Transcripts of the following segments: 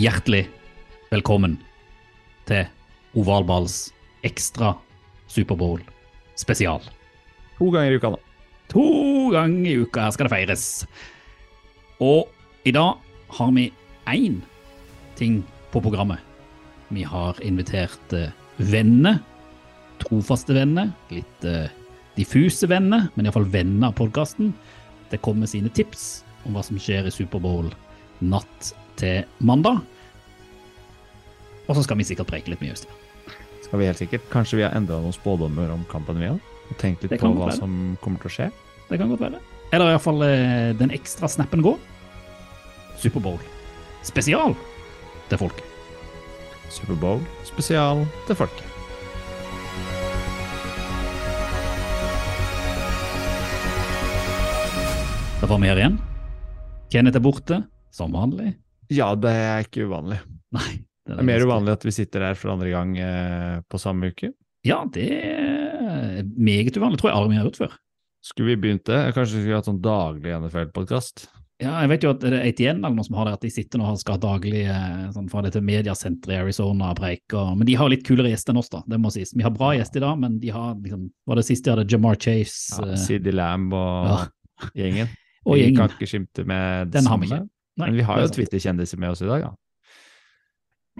Hjertelig velkommen til Ovalballs ekstra Superbowl spesial. To ganger i uka, da. To ganger i uka her skal det feires. Og i dag har vi én ting på programmet. Vi har invitert eh, venner. Trofaste venner. Litt eh, diffuse venner, men iallfall venner av podkasten. Det kommer sine tips om hva som skjer i Superbowl natt til mandag. Og så skal vi sikkert preke litt mye, Øystein. Skal vi helt sikkert. Kanskje vi har endra noen spådommer om kampen vi har? Og tenkt litt på hva som kommer til å skje? Det kan godt være. Eller iallfall eh, den ekstra snappen går. Superbowl spesial til folket. Superbowl spesial til folket. Da får vi her igjen. Kenneth er borte, som vanlig. Ja, det er ikke uvanlig. Nei. Det er mer uvanlig at vi sitter her for andre gang eh, på samme uke. Ja, det er meget uvanlig. Tror jeg aldri vi har gjort før. Skulle vi begynt det? Kanskje vi skulle hatt sånn daglig NFL-podkast? Ja, jeg vet jo at det er ATN eller noe som har det, at de sitter nå og skal ha daglig eh, sånn fra dette mediasenteret i Arizona og. Men de har litt kulere gjester enn oss, da. Det må sies. Vi har bra gjester i dag, men de har liksom Var det siste de hadde Jamar Chase Ja, eh, Sidi Lamb og Ja. gjengen. og gjengen. vi kan ikke skimte med Den har vi ikke. Nei, Men vi har jo. Twitter-kjendiser med oss i dag, ja.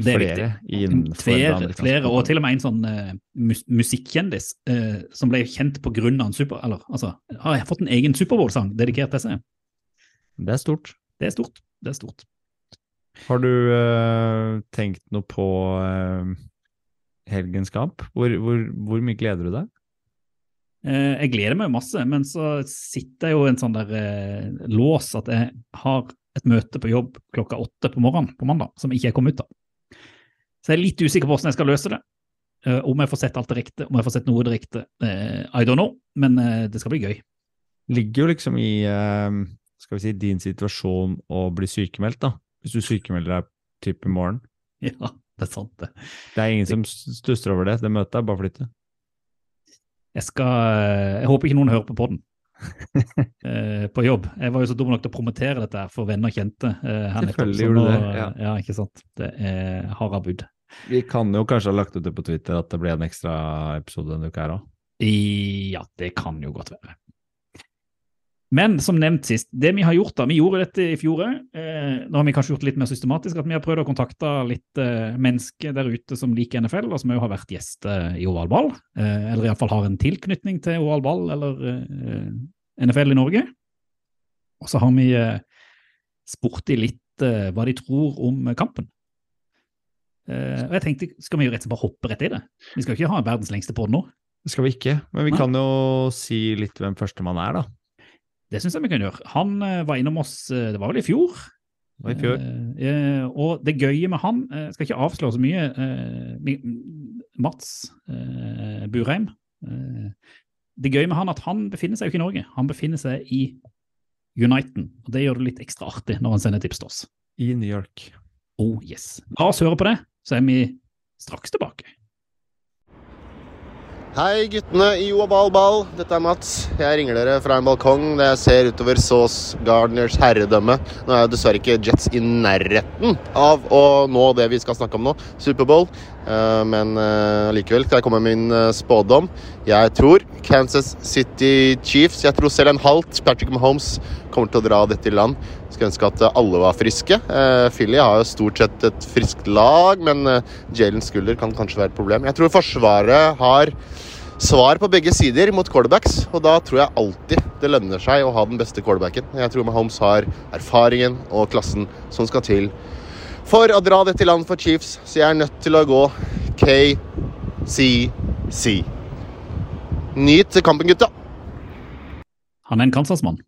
Det er flere viktig. Flere, flere, og til og med en sånn uh, mus musikkjendis uh, som ble kjent av en super... Eller, altså, har fått en egen Superbowl-sang dedikert til seg. Det er stort. Det er stort. Det er stort. Har du uh, tenkt noe på uh, helgens kamp? Hvor, hvor, hvor mye gleder du deg? Eh, jeg gleder meg jo masse, men så sitter jeg jo i en sånn der lås at jeg har et møte på jobb klokka åtte på morgenen på mandag som ikke er kommet ut av. Så jeg er litt usikker på hvordan jeg skal løse det. Eh, om jeg får sett alt det riktige, om jeg får sett noe direkte. Uh, I don't know, men eh, det skal bli gøy. Ligger jo liksom i eh, skal vi si, din situasjon å bli sykemeldt, da. Hvis du sykemelder deg typ i morgen. Ja, det er sant, det. Det er ingen som stusser over det. Det møtet er bare å flytte. Jeg skal Jeg håper ikke noen hører på podden eh, på jobb. Jeg var jo så dum nok til å promotere dette her for venner og kjente. eh, Selvfølgelig gjorde du det, ja. ja, ikke sant. Det er harde bud. Vi kan jo kanskje ha lagt ut det på Twitter at det ble en ekstra episode denne uka her òg. Ja, det kan jo godt være. Men som nevnt sist, det vi har gjort da, vi gjorde dette i fjor òg. Eh, nå har vi kanskje gjort det litt mer systematisk, at vi har prøvd å kontakte litt eh, mennesker der ute som liker NFL, og som òg har vært gjester i Oval Ball. Eh, eller iallfall har en tilknytning til Oval Ball eller eh, NFL i Norge. Og så har vi eh, spurt de litt eh, hva de tror om kampen. Eh, og jeg tenkte, skal vi jo rett og slett bare hoppe rett i det? Vi skal ikke ha verdens lengste podd nå. Det skal vi ikke, men vi Nei. kan jo si litt hvem førstemann er, da. Det syns jeg vi kan gjøre. Han eh, var innom oss, eh, det var vel i fjor. Det i fjor. Eh, eh, og det gøye med han, jeg skal ikke avsløre så mye, eh, Mats eh, Burheim eh, Det gøye med han at han befinner seg jo ikke i Norge, han befinner seg i Uniten. Og det gjør det litt ekstra artig når han sender tips til oss. I New York. Oh yes. La oss høre på det, så er vi straks tilbake. Hei guttene i Oabal Ball, dette er Mats. Jeg ringer dere fra en balkong der jeg ser utover Sauce Gardeners herredømme. Nå er jeg dessverre ikke Jets i nærheten av å nå det vi skal snakke om nå, Superbowl. Eh, Men eh, likevel skal jeg komme med min eh, spådom. Jeg tror Kansas City Chiefs, jeg tror selv en halvt Patrick Mahomes kommer til å dra dette i land. Skulle ønske at alle var friske. Eh, Philly har jo stort sett et friskt lag, men eh, Jalen Skulder kan kanskje være et problem. Jeg tror Forsvaret har svar på begge sider mot quarterbacks, og da tror jeg alltid det lønner seg å ha den beste quarterbacken. Jeg tror Mahomes har erfaringen og klassen som skal til for å dra dette i land for Chiefs, så jeg er nødt til å gå KCC. Nyt kampen, gutta! Han er en Kansas-mann.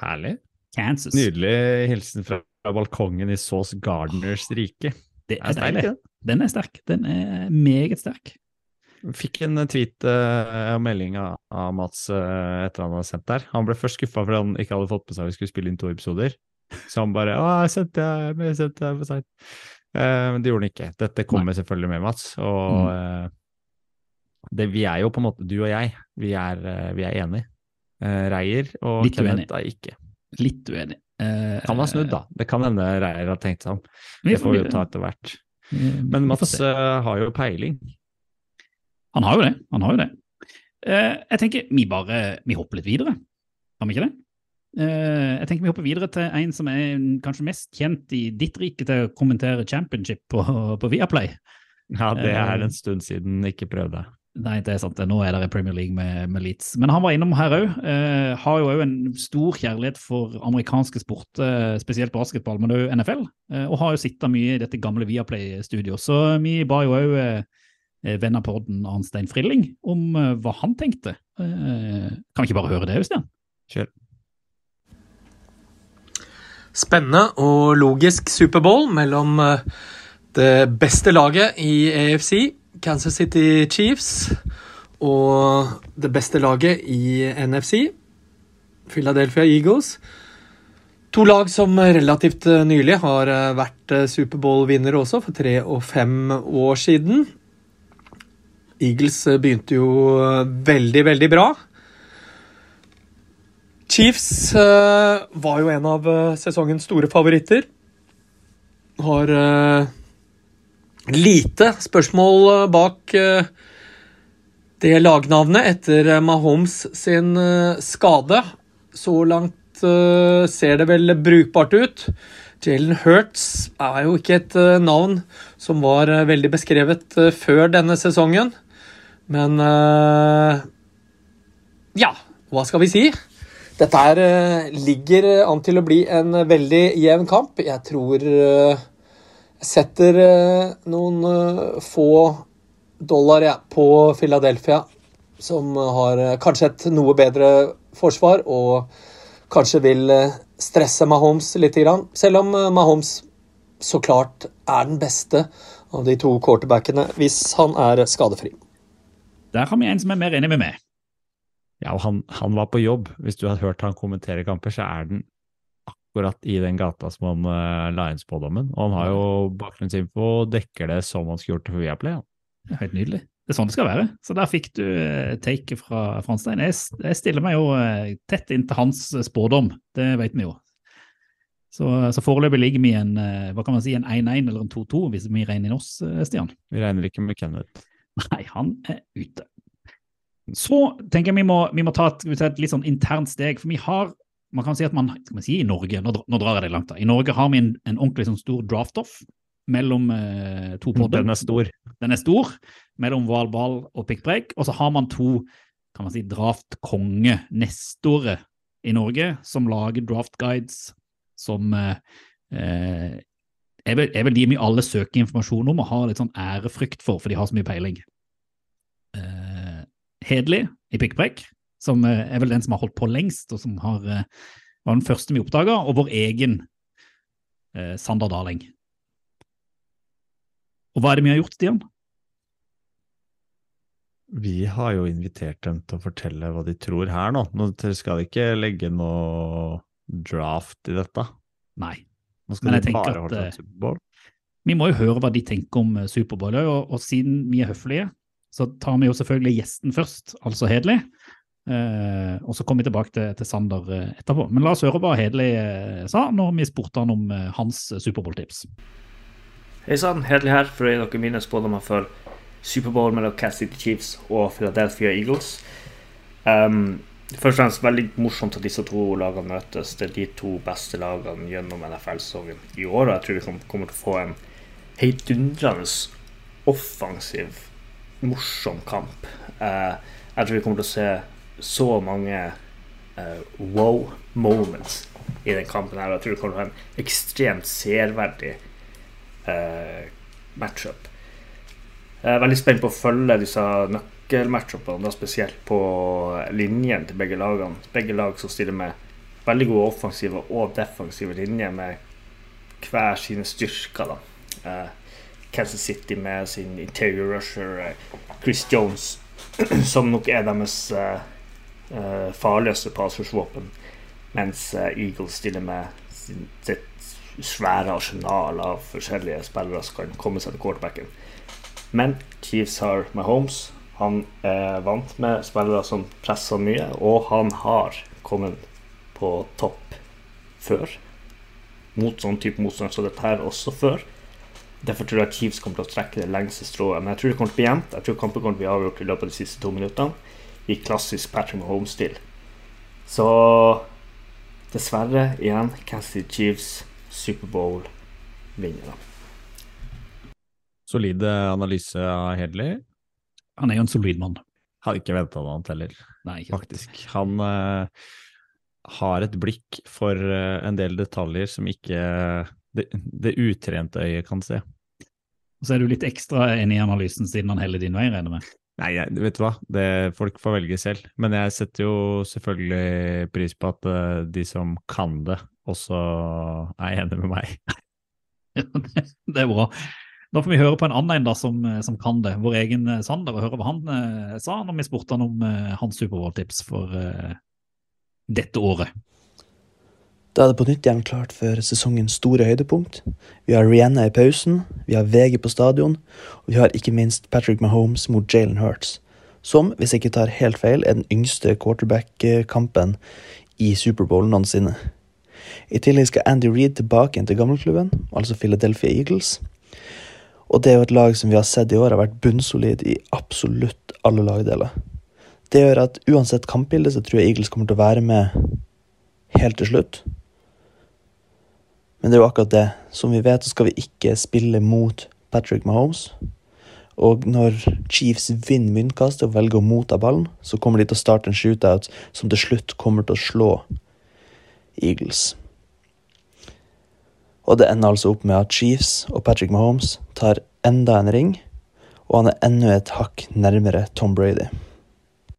Herlig. Kansas. Nydelig hilsen fra balkongen i Sauce Gardeners rike. Det er deilig. Den er sterk. Den er meget sterk. Fikk en tweet eh, og melding av, Mats uh, etter han hadde sendt der. Han ble først skuffa fordi han ikke hadde fått med seg at vi skulle spille inn to episoder. Så han bare 'Å, jeg sendte jeg, jeg sendte jeg for seint'. Uh, Men det gjorde han ikke. Dette kommer selvfølgelig med, Mats. Og uh, det, vi er jo på en måte, du og jeg, vi er, eh, vi er enige. Eh, Reier og Litt Kenneth er ikke. Litt uenig. Eh, Kan ha snudd, da. Det kan hende Reier har tenkt seg om. Det får vi jo ta etter hvert. Men Mats eh, har jo peiling. Han har jo det. Han har jo det. Eh, jeg tenker vi bare vi hopper litt videre. Har vi ikke det? Eh, jeg tenker vi hopper videre til en som er kanskje mest kjent i ditt rike til å kommentere championship på, på Viaplay. Ja, det Eh, er en stund siden ikke prøvde. Nei, det er sant. Nå er det Premier League med, med Leeds. Men han var innom her òg. Eh, har jo òg en stor kjærlighet for amerikanske sport, eh, spesielt basketball, men òg NFL. Eh, og har jo sittet mye i dette gamle Viaplay-studioet. Så vi ba jo òg eh, venn av podden Arnstein Frilling om eh, hva han tenkte. Eh, kan vi ikke bare høre det, Øystein? Kjør. Spennende og logisk Superbowl mellom eh, det beste laget i AFC, Kansas City Chiefs, og det beste laget i NFC, Philadelphia Eagles. To lag som relativt eh, nylig har eh, vært eh, Superbowl-vinnere også, for tre og fem år siden. Eagles begynte jo veldig, veldig bra. Chiefs var jo en av sesongens store favoritter. Har lite spørsmål eh, bak eh, det lagnavnet etter eh, Mahomes sin skade. Så langt ser det vel brukbart ut. Jalen Hurts er jo ikke et navn som var veldig beskrevet før denne sesongen. Men ja, hva skal vi si? Dette her ligger an til å bli en veldig jevn kamp. Jeg tror setter eh, noen eh, få dollar ja, på Philadelphia, som har eh, kanskje et noe bedre forsvar og kanskje vil stresse Mahomes litt. Selv om Mahomes så klart er den beste av de to quarterbackene hvis han er skadefri. Der har vi en som er mer enig med meg. Ja, og han, han var på jobb. Hvis du hadde hørt han kommentere kamper, så er den akkurat i den gata som han uh, la inn spådommen. Og han har jo bakgrunnsinfo og dekker det som han skulle gjort det for Viaplay. Ja. Det helt nydelig. Det er sånn det skal være. Så der fikk du uh, taket fra Franstein. Jeg, jeg stiller meg jo uh, tett inntil hans eh, spådom, det vet vi jo. Så, så foreløpig ligger vi i en eh, hva kan man si, en 1-1 eller en 2-2, hvis vi regner inn oss, eh, Stian. Vi regner ikke med Kenneth. Nei, han er ute. Så tenker jeg vi må, vi må ta et, et litt sånn internt steg, for vi har man kan si at man, skal man si i Norge, nå, nå drar jeg det langt da, i Norge har vi en, en ordentlig sånn stor draft-off mellom eh, to podder. Den er stor. Den er stor, mellom hvalball og pikkpreik. Og så har man to kan man si, draft-konge-nestorer i Norge som lager draft-guides som eh, eh, er, vel, er vel de vi alle søker informasjon om og har litt sånn ærefrykt for, for de har så mye peiling. Eh, Hedelig i pikkpreik, som eh, er vel den som har holdt på lengst, og som har, eh, var den første vi oppdaga, og vår egen eh, Sander Daling. Og hva er det vi har gjort, Stian? Vi har jo invitert dem til å fortelle hva de tror her nå. Nå skal de ikke legge noe draft i dette. Nei. Nå skal Men jeg de bare holde på Superbowl. Vi må jo høre hva de tenker om eh, Superbowl, og, og siden vi er høflige, så tar vi jo selvfølgelig gjesten først, altså Hedli. Eh, og så kommer vi tilbake til, til Sander eh, etterpå. Men la oss høre hva Hedli eh, sa når vi spurte han om eh, hans Superbowl-tips. Hei sann, Hedli her for å gi dere mine spådommer for Superbowl mellom Cass City Chiefs og Philadelphia Eagles. Um, først og fremst veldig morsomt at disse to lagene møtes. Det er de to beste lagene gjennom NFL-sesongen i år. Og jeg tror vi kommer til å få en heidundrende offensiv, morsom kamp. Uh, jeg tror vi kommer til å se så mange uh, wow moments i den kampen her. Jeg tror det kommer til å være en ekstremt serverdig uh, matchup. Jeg er veldig spent på å følge disse nøkkelmatchupene, da spesielt på linjen til begge lagene. Begge lag som stiller med veldig gode offensive og defensive linjer med hver sine styrker. da. uh, Kansas City med sin interior rusher eh, Chris Jones, som nok er deres eh, eh, farligste passforsvåpen, mens eh, Eagles stiller med sitt svære arsenal av forskjellige spillere som kan komme seg til quarterbacken. Men Chiefs har Mahomes. Han er vant med spillere som presser mye, og han har kommet på topp før. Mot sånn type motstand som dette her også før. Derfor tror jeg Chiefs kommer til å trekke det lengste strået. Men jeg tror det kommer til å bli jevnt. Jeg tror kampen kommer til å bli avgjort i løpet av de siste to minuttene. I klassisk Patrick Mahomes-stil. Så dessverre, igjen, Kansas City Chiefs Superbowl-vinnere. Solid eh, analyse av Hedley. Han er jo en solid mann. Hadde ikke venta noe annet heller, Nei, faktisk. Han uh, har et blikk for uh, en del detaljer som ikke det, det utrente øyet kan se. Og så er du litt ekstra enig i analysen siden han heller din vei, regner jeg med. Nei, vet du hva, det, folk får velge selv. Men jeg setter jo selvfølgelig pris på at eh, de som kan det, også er enig med meg. det, det er bra. Da får vi høre på en annen en da som, som kan det, vår egen eh, Sander, og høre hva han eh, sa når vi spurte han om eh, hans Superbowl-tips for eh, dette året. Da er det på nytt igjen klart for sesongens store høydepunkt. Vi har Rihanna i pausen, vi har VG på stadion, og vi har ikke minst Patrick Mahomes mot Jalen Hurts, som, hvis jeg ikke tar helt feil, er den yngste quarterback-kampen i Superbowl noensinne. I tillegg skal Andy Reid tilbake igjen til gammelklubben, altså Philadelphia Eagles. Og det er jo et lag som vi har sett i år har vært bunnsolid i absolutt alle lagdeler. Det gjør at uansett kampbilde så tror jeg Eagles kommer til å være med helt til slutt. Men det er jo akkurat det. Som vi vet, så skal vi ikke spille mot Patrick Mahomes. Og når Chiefs vinner myntkastet og velger å motta ballen, så kommer de til å starte en shootout som til slutt kommer til å slå Eagles. Og det ender altså opp med at Chiefs og Patrick Mahomes tar enda en ring, og han er enda et hakk nærmere Tom Brady.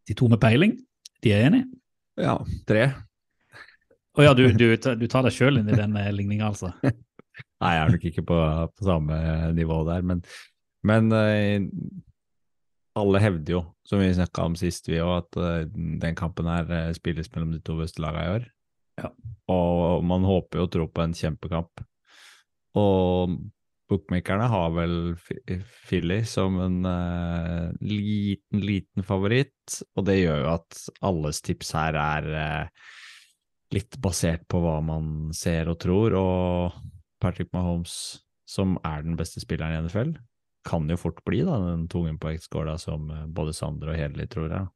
De to med peiling, de er enige? Ja, tre. Å ja, du, du, du tar deg sjøl inn i den eh, ligninga, altså? Nei, jeg er nok ikke på, på samme nivå der, men, men eh, alle hevder jo, som vi snakka om sist, vi òg, at eh, den kampen her spilles mellom de to beste lagene i år. Ja. Og man håper jo og tror på en kjempekamp. Og bookmakerne har vel Philly som en uh, liten, liten favoritt, og det gjør jo at alles tips her er eh, litt basert på hva man ser og tror, og Patrick Mahomes, som er den beste spilleren i NFL, kan jo fort bli da, den tungen på X-skåla som eh, både Sander og Hedli tror er.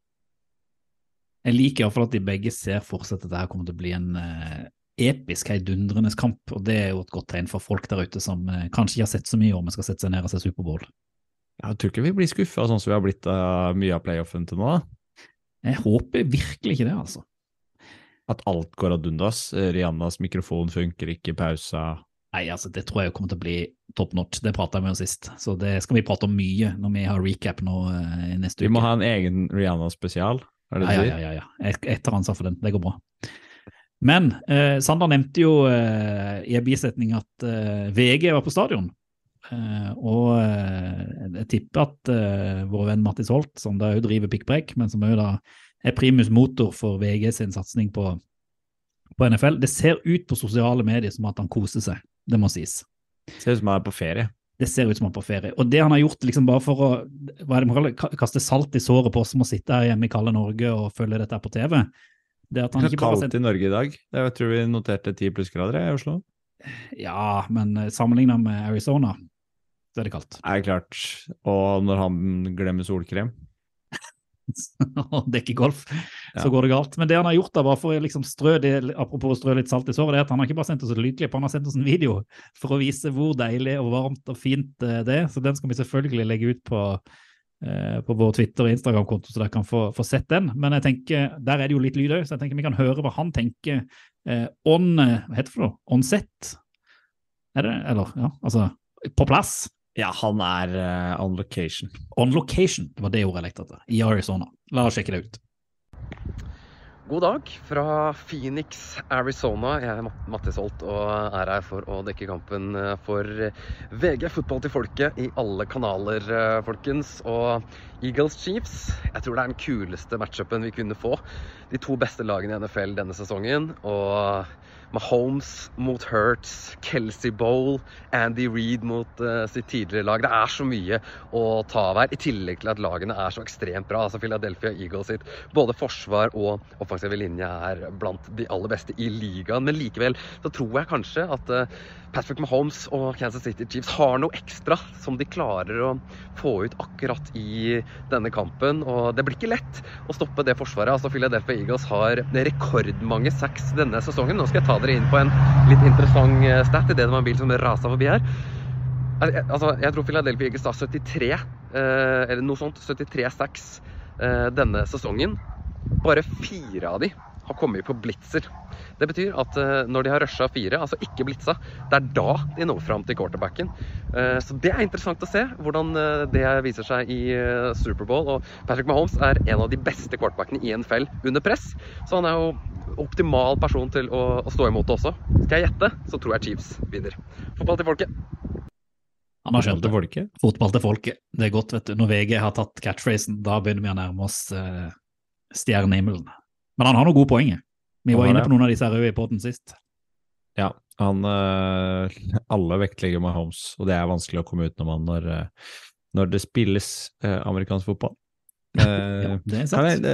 Jeg liker iallfall at de begge ser for seg at dette kommer til å bli en eh, episk, heidundrende kamp. Og det er jo et godt tegn for folk der ute som eh, kanskje ikke har sett så mye om vi skal sette seg ned og se Superbowl. Jeg tror ikke vi blir skuffa sånn som vi har blitt av mye av playoffen til nå. da. Jeg håper virkelig ikke det, altså. At alt går ad undas. Rihannas mikrofon funker ikke, pausa. Nei, altså, det tror jeg kommer til å bli top notch. Det prata jeg med om sist. Så det skal vi prate om mye når vi har recap nå eh, neste Vi uke. må ha en egen Rihanna-spesial, er det Ja, det ja, du ja, sier? ja, ja. Jeg, jeg tar ansvar for den. Det går bra. Men eh, Sander nevnte jo eh, i en bisetning at eh, VG var på stadion. Eh, og eh, jeg tipper at eh, vår venn Mattis Holt, som da òg driver pikkpreik, men som òg da er primus motor for VG sin satsing på, på NFL, det ser ut på sosiale medier som at han koser seg. Det må sies. Det Ser ut som han er på ferie. Det ser ut som han er på ferie. Og det han har gjort liksom bare for å hva er det man kaller, kaste salt i såret på oss som må sitte her hjemme i kalde Norge og følge dette på TV, det er at han Det er ikke kaldt sendt i Norge i dag. Jeg tror vi noterte ti plussgrader i Oslo. Ja, men sammenligna sammenlignet med Arizona, så er det kaldt. Det Er klart. Og når han glemmer solkrem Og dekker golf, så Ja. går det galt. Men det han har gjort, da, bare for å liksom strø det, apropos å strø litt salt i såret, det er at han har ikke bare sendt oss et lydklipp, han har sendt oss en video for å vise hvor deilig og varmt og fint eh, det er. Så den skal vi selvfølgelig legge ut på, eh, på vår Twitter- og Instagram-konto, så dere kan få, få sett den. Men jeg tenker, der er det jo litt lyd òg, så jeg tenker vi kan høre hva han tenker eh, on Hva heter det for noe? On set? Er det? Eller, ja, altså på plass. Ja, han er uh, on location. On location, det var det ordet jeg lekte etter. I Arizona. La oss sjekke det ut. God dag fra Phoenix, Arizona. Jeg er Mat- Mattis Holt og er her for å dekke kampen eh, for VG fotball til folket i alle kanaler, eh, folkens. Og Eagles Chiefs, jeg tror det er den kuleste matchupen vi kunne få. De to beste lagene i NFL denne sesongen. Og Mahomes mot Hurts, Kelsey Bowl, Andy Reed mot uh, sitt tidligere lag. Det er så mye å ta av her, i tillegg til at lagene er så ekstremt bra. Altså Philadelphia Eagles sitt både forsvar og offensive linje er blant de aller beste i ligaen. Men likevel så tror jeg kanskje at uh, Patrick Mahomes og Kansas City Chiefs har noe ekstra som de klarer å få ut akkurat i denne kampen. Og det blir ikke lett å stoppe det forsvaret. Altså Philadelphia Eagles har rekordmange sacks denne sesongen. Nå skal jeg ta dere inn på en litt interessant eh, stat i det var en bil som rasa forbi her. Altså, jeg tror Philadelphia Eagles har 73, eh, eller noe sånt, 73 sacks eh, denne sesongen. Bare fire av de har kommet på blitzer. Det betyr at eh, når de har rusha fire, altså ikke blitza, det er da de når fram til quarterbacken. Eh, så det er interessant å se hvordan eh, det viser seg i eh, Superbowl. Og Patrick Mahomes er en av de beste quarterbackene i NFL under press, så han er jo optimal person til å, å stå imot det også. Skal jeg gjette, så tror jeg Chiefs vinner. Fotball til folket. Han har skjønt Det ikke. Fotball til folket. Det er godt, vet du. Når VG har tatt catchphrasen, da begynner vi å nærme oss uh, stjernehimmelen. Men han har noen gode poenger. Vi var inne på noen av disse røde i poden sist. Ja, han eh, Alle vektlegger Mahomes, og det er vanskelig å komme utenom han når, eh, når det spilles eh, amerikansk fotball. Ja, det er sant.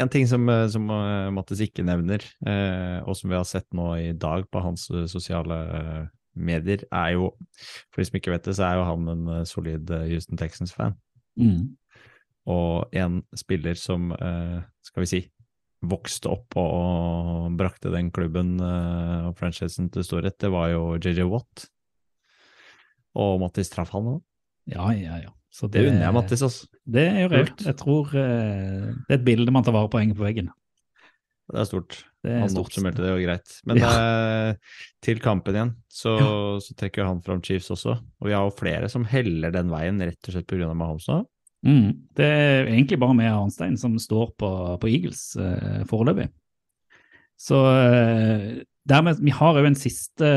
en ting som, som Mattis ikke nevner, og som vi har sett nå i dag på hans sosiale medier, er jo For de som ikke vet det, så er jo han en solid Houston Texans-fan. Mm. Og en spiller som, skal vi si, vokste opp og, brakte den klubben eh, og franchisen til storhet, det var jo JJ Watt. Og Mattis traff han òg. Ja, ja, ja. Så Det unner jeg Mattis, altså. Det er jo Kult. Jeg tror eh, det er et bilde man tar vare på å henge på veggen. Det er stort. Det er Han stort. oppsummerte det jo greit. Men eh, til kampen igjen, så, så trekker han fram Chiefs også. Og vi har jo flere som heller den veien, rett og slett pga. Mahomes nå. Mm. Det er egentlig bare med Arnstein som står på, på Eagles eh, foreløpig. Så eh, dermed Vi har òg en siste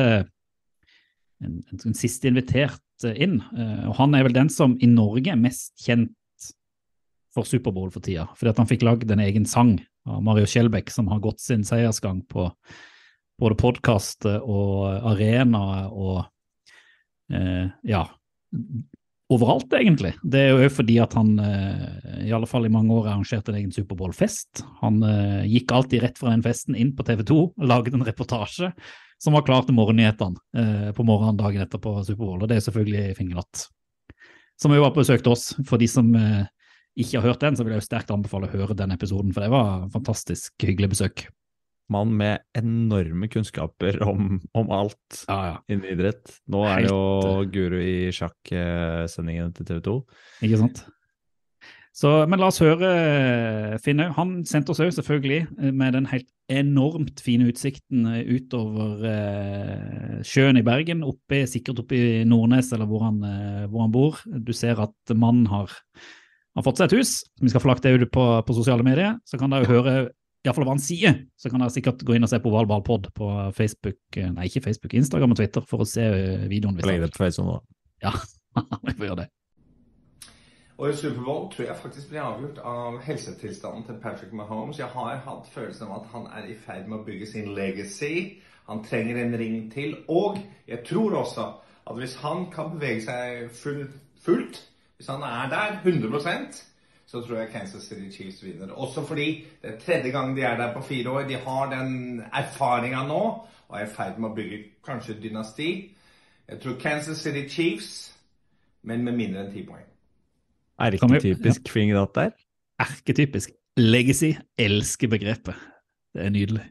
en, en, siste invitert eh, inn, eh, og han er vel den som i Norge er mest kjent for Superbowl for tida. Fordi at han fikk lagd en egen sang av Mario Skjelbæk, som har gått sin seiersgang på både podkast og arena og eh, ja, overalt, egentlig. Det er jo fordi at han eh, i alle fall i mange år arrangerte en egen Superbowl-fest. Han eh, gikk alltid rett fra den festen inn på TV 2 og laget en reportasje som var klar til morgennyhetene eh, på morgenen dagen etter på Superbowl, og det er selvfølgelig Fingerlatt. Som jo besøk til oss. For de som ikke har hørt den, så vil jeg jo sterkt anbefale å høre den episoden, for det var en fantastisk hyggelig besøk. Mann med enorme kunnskaper om, om alt Ja, ja. innen idrett. Nå er det jo guru i sjakksendingen til TV 2. Ikke sant? Så, men la oss høre eh, Finn òg. Han sendte oss òg, selvfølgelig, eh, med den helt enormt fine utsikten eh, utover eh, sjøen i Bergen, oppe, sikkert oppe i Nordnes, eller hvor han, eh, hvor han bor. Du ser at mannen har, har fått seg et hus. Vi skal få lagt det ut på, på sosiale medier. Så kan dere høre iallfall hva han sier. Så kan dere sikkert gå inn og se på Valballpod på Facebook, eh, nei, ikke Facebook, Instagram og Twitter, for å se eh, videoen. hvis Legg det på Facebook nå. Ja, vi får gjøre det. Årets Superbowl tror jeg faktisk blir avgjort av helsetilstanden til Patrick Mahomes. Jeg har hatt følelsen av at han er i ferd med å bygge sin legacy. Han trenger en ring til. Og jeg tror også at hvis han kan bevege seg fullt, fullt hvis han er der 100 så tror jeg Kansas City Chiefs vinner. Også fordi det er tredje gang de er der på fire år. De har den erfaringa nå og er i ferd med å bygge kanskje et dynasti. Jeg tror Kansas City Chiefs, men med mindre enn ti poeng. Er det ikke typisk Fingerdatt der. Erketypisk. Legacy. Elsker begrepet. Det er nydelig.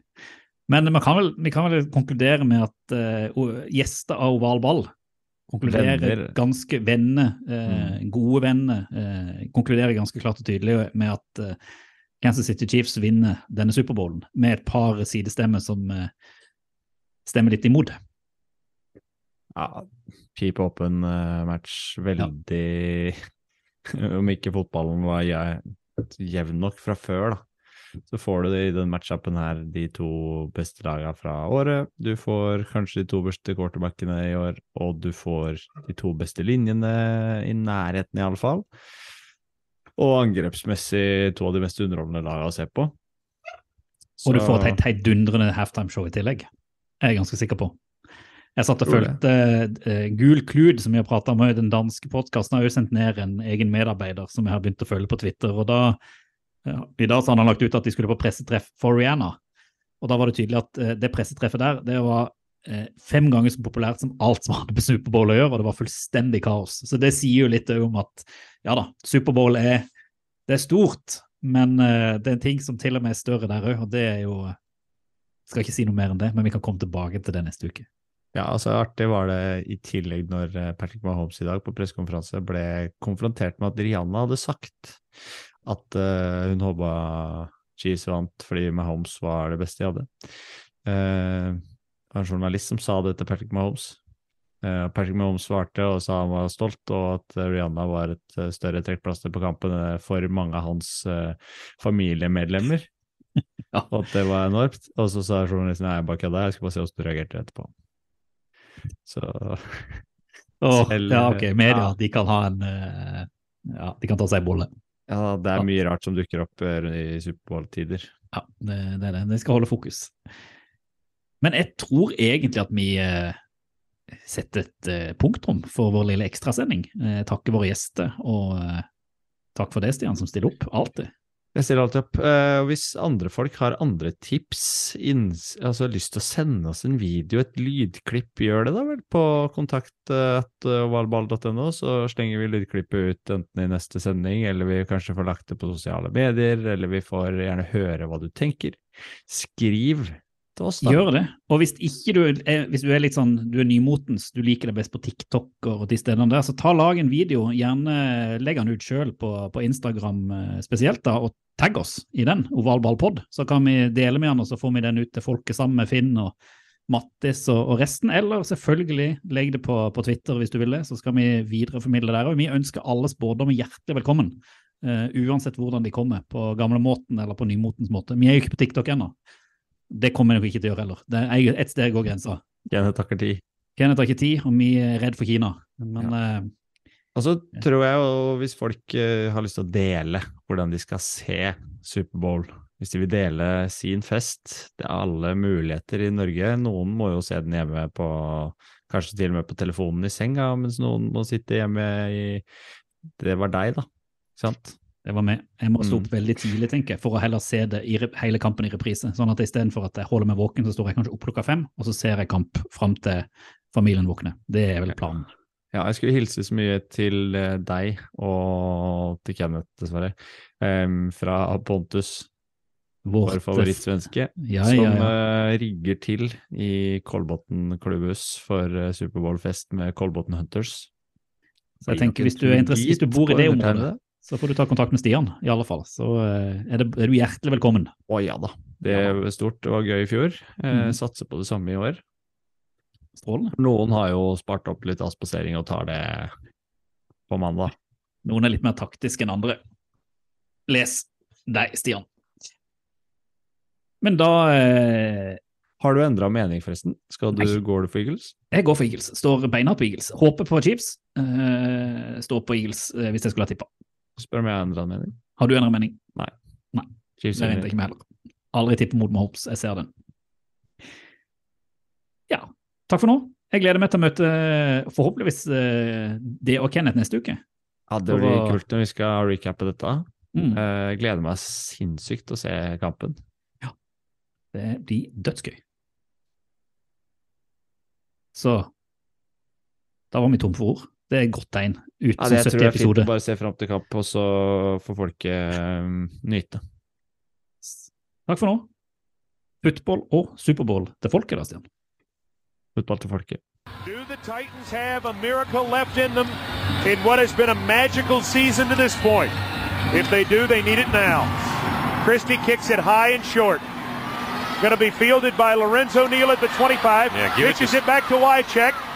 Men man kan vel, vi kan vel konkludere med at uh, gjester av oval ball konkluderer Venner. ganske venner, eh, gode venner, eh, konkluderer ganske klart og tydelig med at eh, Kansas City Chiefs vinner denne Superbowlen, med et par sidestemmer som eh, stemmer litt imot. Ja, Keep open eh, match. Veldig Om ikke fotballen var jevn nok fra før, da. Så får du i den matchupen her de to beste lagene fra året. Du får kanskje de to beste quarterbackene i år, og du får de to beste linjene i nærheten, i alle fall. Og angrepsmessig to av de mest underholdende lagene å se på. Og du får et heidundrende halftimeshow i tillegg. Jeg er ganske sikker på. Jeg satt og det. fulgte uh, Gul Klud, som vi har prata om i den danske podkasten, har jo sendt ned en egen medarbeider som jeg har begynt å følge på Twitter. og da, dag så hadde han lagt ut at de skulle på pressetreff for Rihanna. Og da var det tydelig at eh, det pressetreffet der det var eh, fem ganger så populært som alt som hadde med Superbowl å gjøre, og det var fullstendig kaos. Så det sier jo litt om at ja da, Superbowl er, er stort, men eh, det er en ting som til og med er større der òg, og det er jo Skal ikke si noe mer enn det, men vi kan komme tilbake til det neste uke. Ja, altså artig var det i tillegg når Patrick Mahomes i dag på pressekonferanse ble konfrontert med at Rihanna hadde sagt at uh, hun håpa Chiefs vant fordi Mahomes var det beste de hadde. Uh, en journalist som sa det til Patrick Mahomes. Uh, Patrick Mahomes svarte og sa han var stolt, og at Rihanna var et større trekkplaster på kampen for mange av hans familiemedlemmer. Og at det var enormt. Og så sa journalisten nei, jeg bare kødda, jeg skal bare se hvordan du reagerte etterpå. Så Åh, Selv- ja, ok, media, ja. de kan ha en Ja, de kan ta seg en bolle. Ja, det er mye rart som dukker opp eh, i Superbowl-tider. Ja, det, det er det. Det skal holde fokus. Men jeg tror egentlig at vi eh, setter et eh, punktum for vår lille ekstrasending. Eh, takker våre gjester, og eh, takk for det, Stian, som stiller opp. Alltid. Jeg stiller alltid opp. Uh, hvis andre folk har andre tips, inns, altså lyst til å sende oss en video, et lydklipp, gjør det da vel på kontakt.ovalball.no, så slenger vi lydklippet ut enten i neste sending, eller vi kanskje får lagt det på sosiale medier, eller vi får gjerne høre hva du tenker. Skriv til oss, da. Gjør det. Og hvis du er, hvis du er litt sånn, du er nymotens, du liker det best på TikTok og de stedene der, så ta lag en video, gjerne legg den ut sjøl på, på Instagram eh, spesielt, da, og tagg oss i den, ovalballpod. Så kan vi dele med den, og så får vi den ut til folket sammen med Finn og Mattis og, og resten. Eller selvfølgelig legg det på, på Twitter hvis du vil det, så skal vi videreformidle der. Og vi ønsker alle spådommer hjertelig velkommen. Uh, uansett hvordan de kommer, på gamlemåten eller på nymotens måte. Vi er jo ikke på TikTok ennå. Det kommer jeg nok ikke til å gjøre heller. Det er et sted går grensa. Kenneth takker tid. Kenneth har ikke tid, og vi er redd for Kina. Men eh, Og så tror jeg jo hvis folk eh, har lyst til å dele hvordan de skal se Superbowl, hvis de vil dele sin fest, det er alle muligheter i Norge. Noen må jo se den hjemme på Kanskje til og med på telefonen i senga, mens noen må sitte hjemme i Det var deg, da. Sant? Det var med. Jeg må stå Mm. opp veldig tidlig, tenker jeg, for å heller se det i hele kampen i reprise. Sånn at istedenfor at jeg holder meg våken, så står jeg kanskje opp klokka fem, og så ser jeg kamp fram til familien våkner. Det er vel planen. Ja, jeg skulle hilse så mye til eh, deg og til Kenneth, dessverre, um, fra Pontus, Vårt- vår favorittsvenske, Ja, som ja, ja. eh, rigger til i Kolbotn klubbhus for uh, Superbowl-fest med Kolbotn Hunters. Så jeg tenker, hvis du, er interessert, hvis du bor i det området, så får du ta kontakt med Stian, i alle fall. Så eh, er, det, er du hjertelig velkommen. Å ja da, det var stort og gøy i fjor. Eh, Mhm. Satser på det samme i år. Strålende. Noen har jo spart opp litt avspasering og tar det på mandag. Noen er litt mer taktiske enn andre. Les deg, Stian. Men da eh, Har du endra mening, forresten? Skal du, Nei. Går du for Eagles? Jeg går for Eagles. Står beinhardt på Eagles. Håper på Chiefs. Eh, står på Eagles eh, hvis jeg skulle ha tippa. Spør om jeg har endra mening. Har du endret mening? Det vinner. venter jeg ikke med heller. Aldri tippe mot Mahopes. Jeg ser den. Ja. Takk for nå. Jeg gleder meg til å møte forhåpentligvis eh, det og Kenneth neste uke. Ja, det blir å- kult når vi skal recappe dette. Mm. Eh, Jeg gleder meg sinnssykt til å se kampen. Ja, Det blir dødsgøy. Så da var vi tom for ord. Det er et godt tegn. Uten Ja, det, 70 episoder. Jeg tror det er fint episoder. å bare se fram til kamp, og så får folket eh, nyte. Takk for nå. Football og Superbowl til folket, da, Stian. Football til folket. Do the Titans have a miracle left in them in what has been a magical season to this point? If they do, they need it now. Christie kicks it high and short. Going to be fielded by Lorenzo Neal at the 25. Yeah, Pitches it it, back to Wycheck.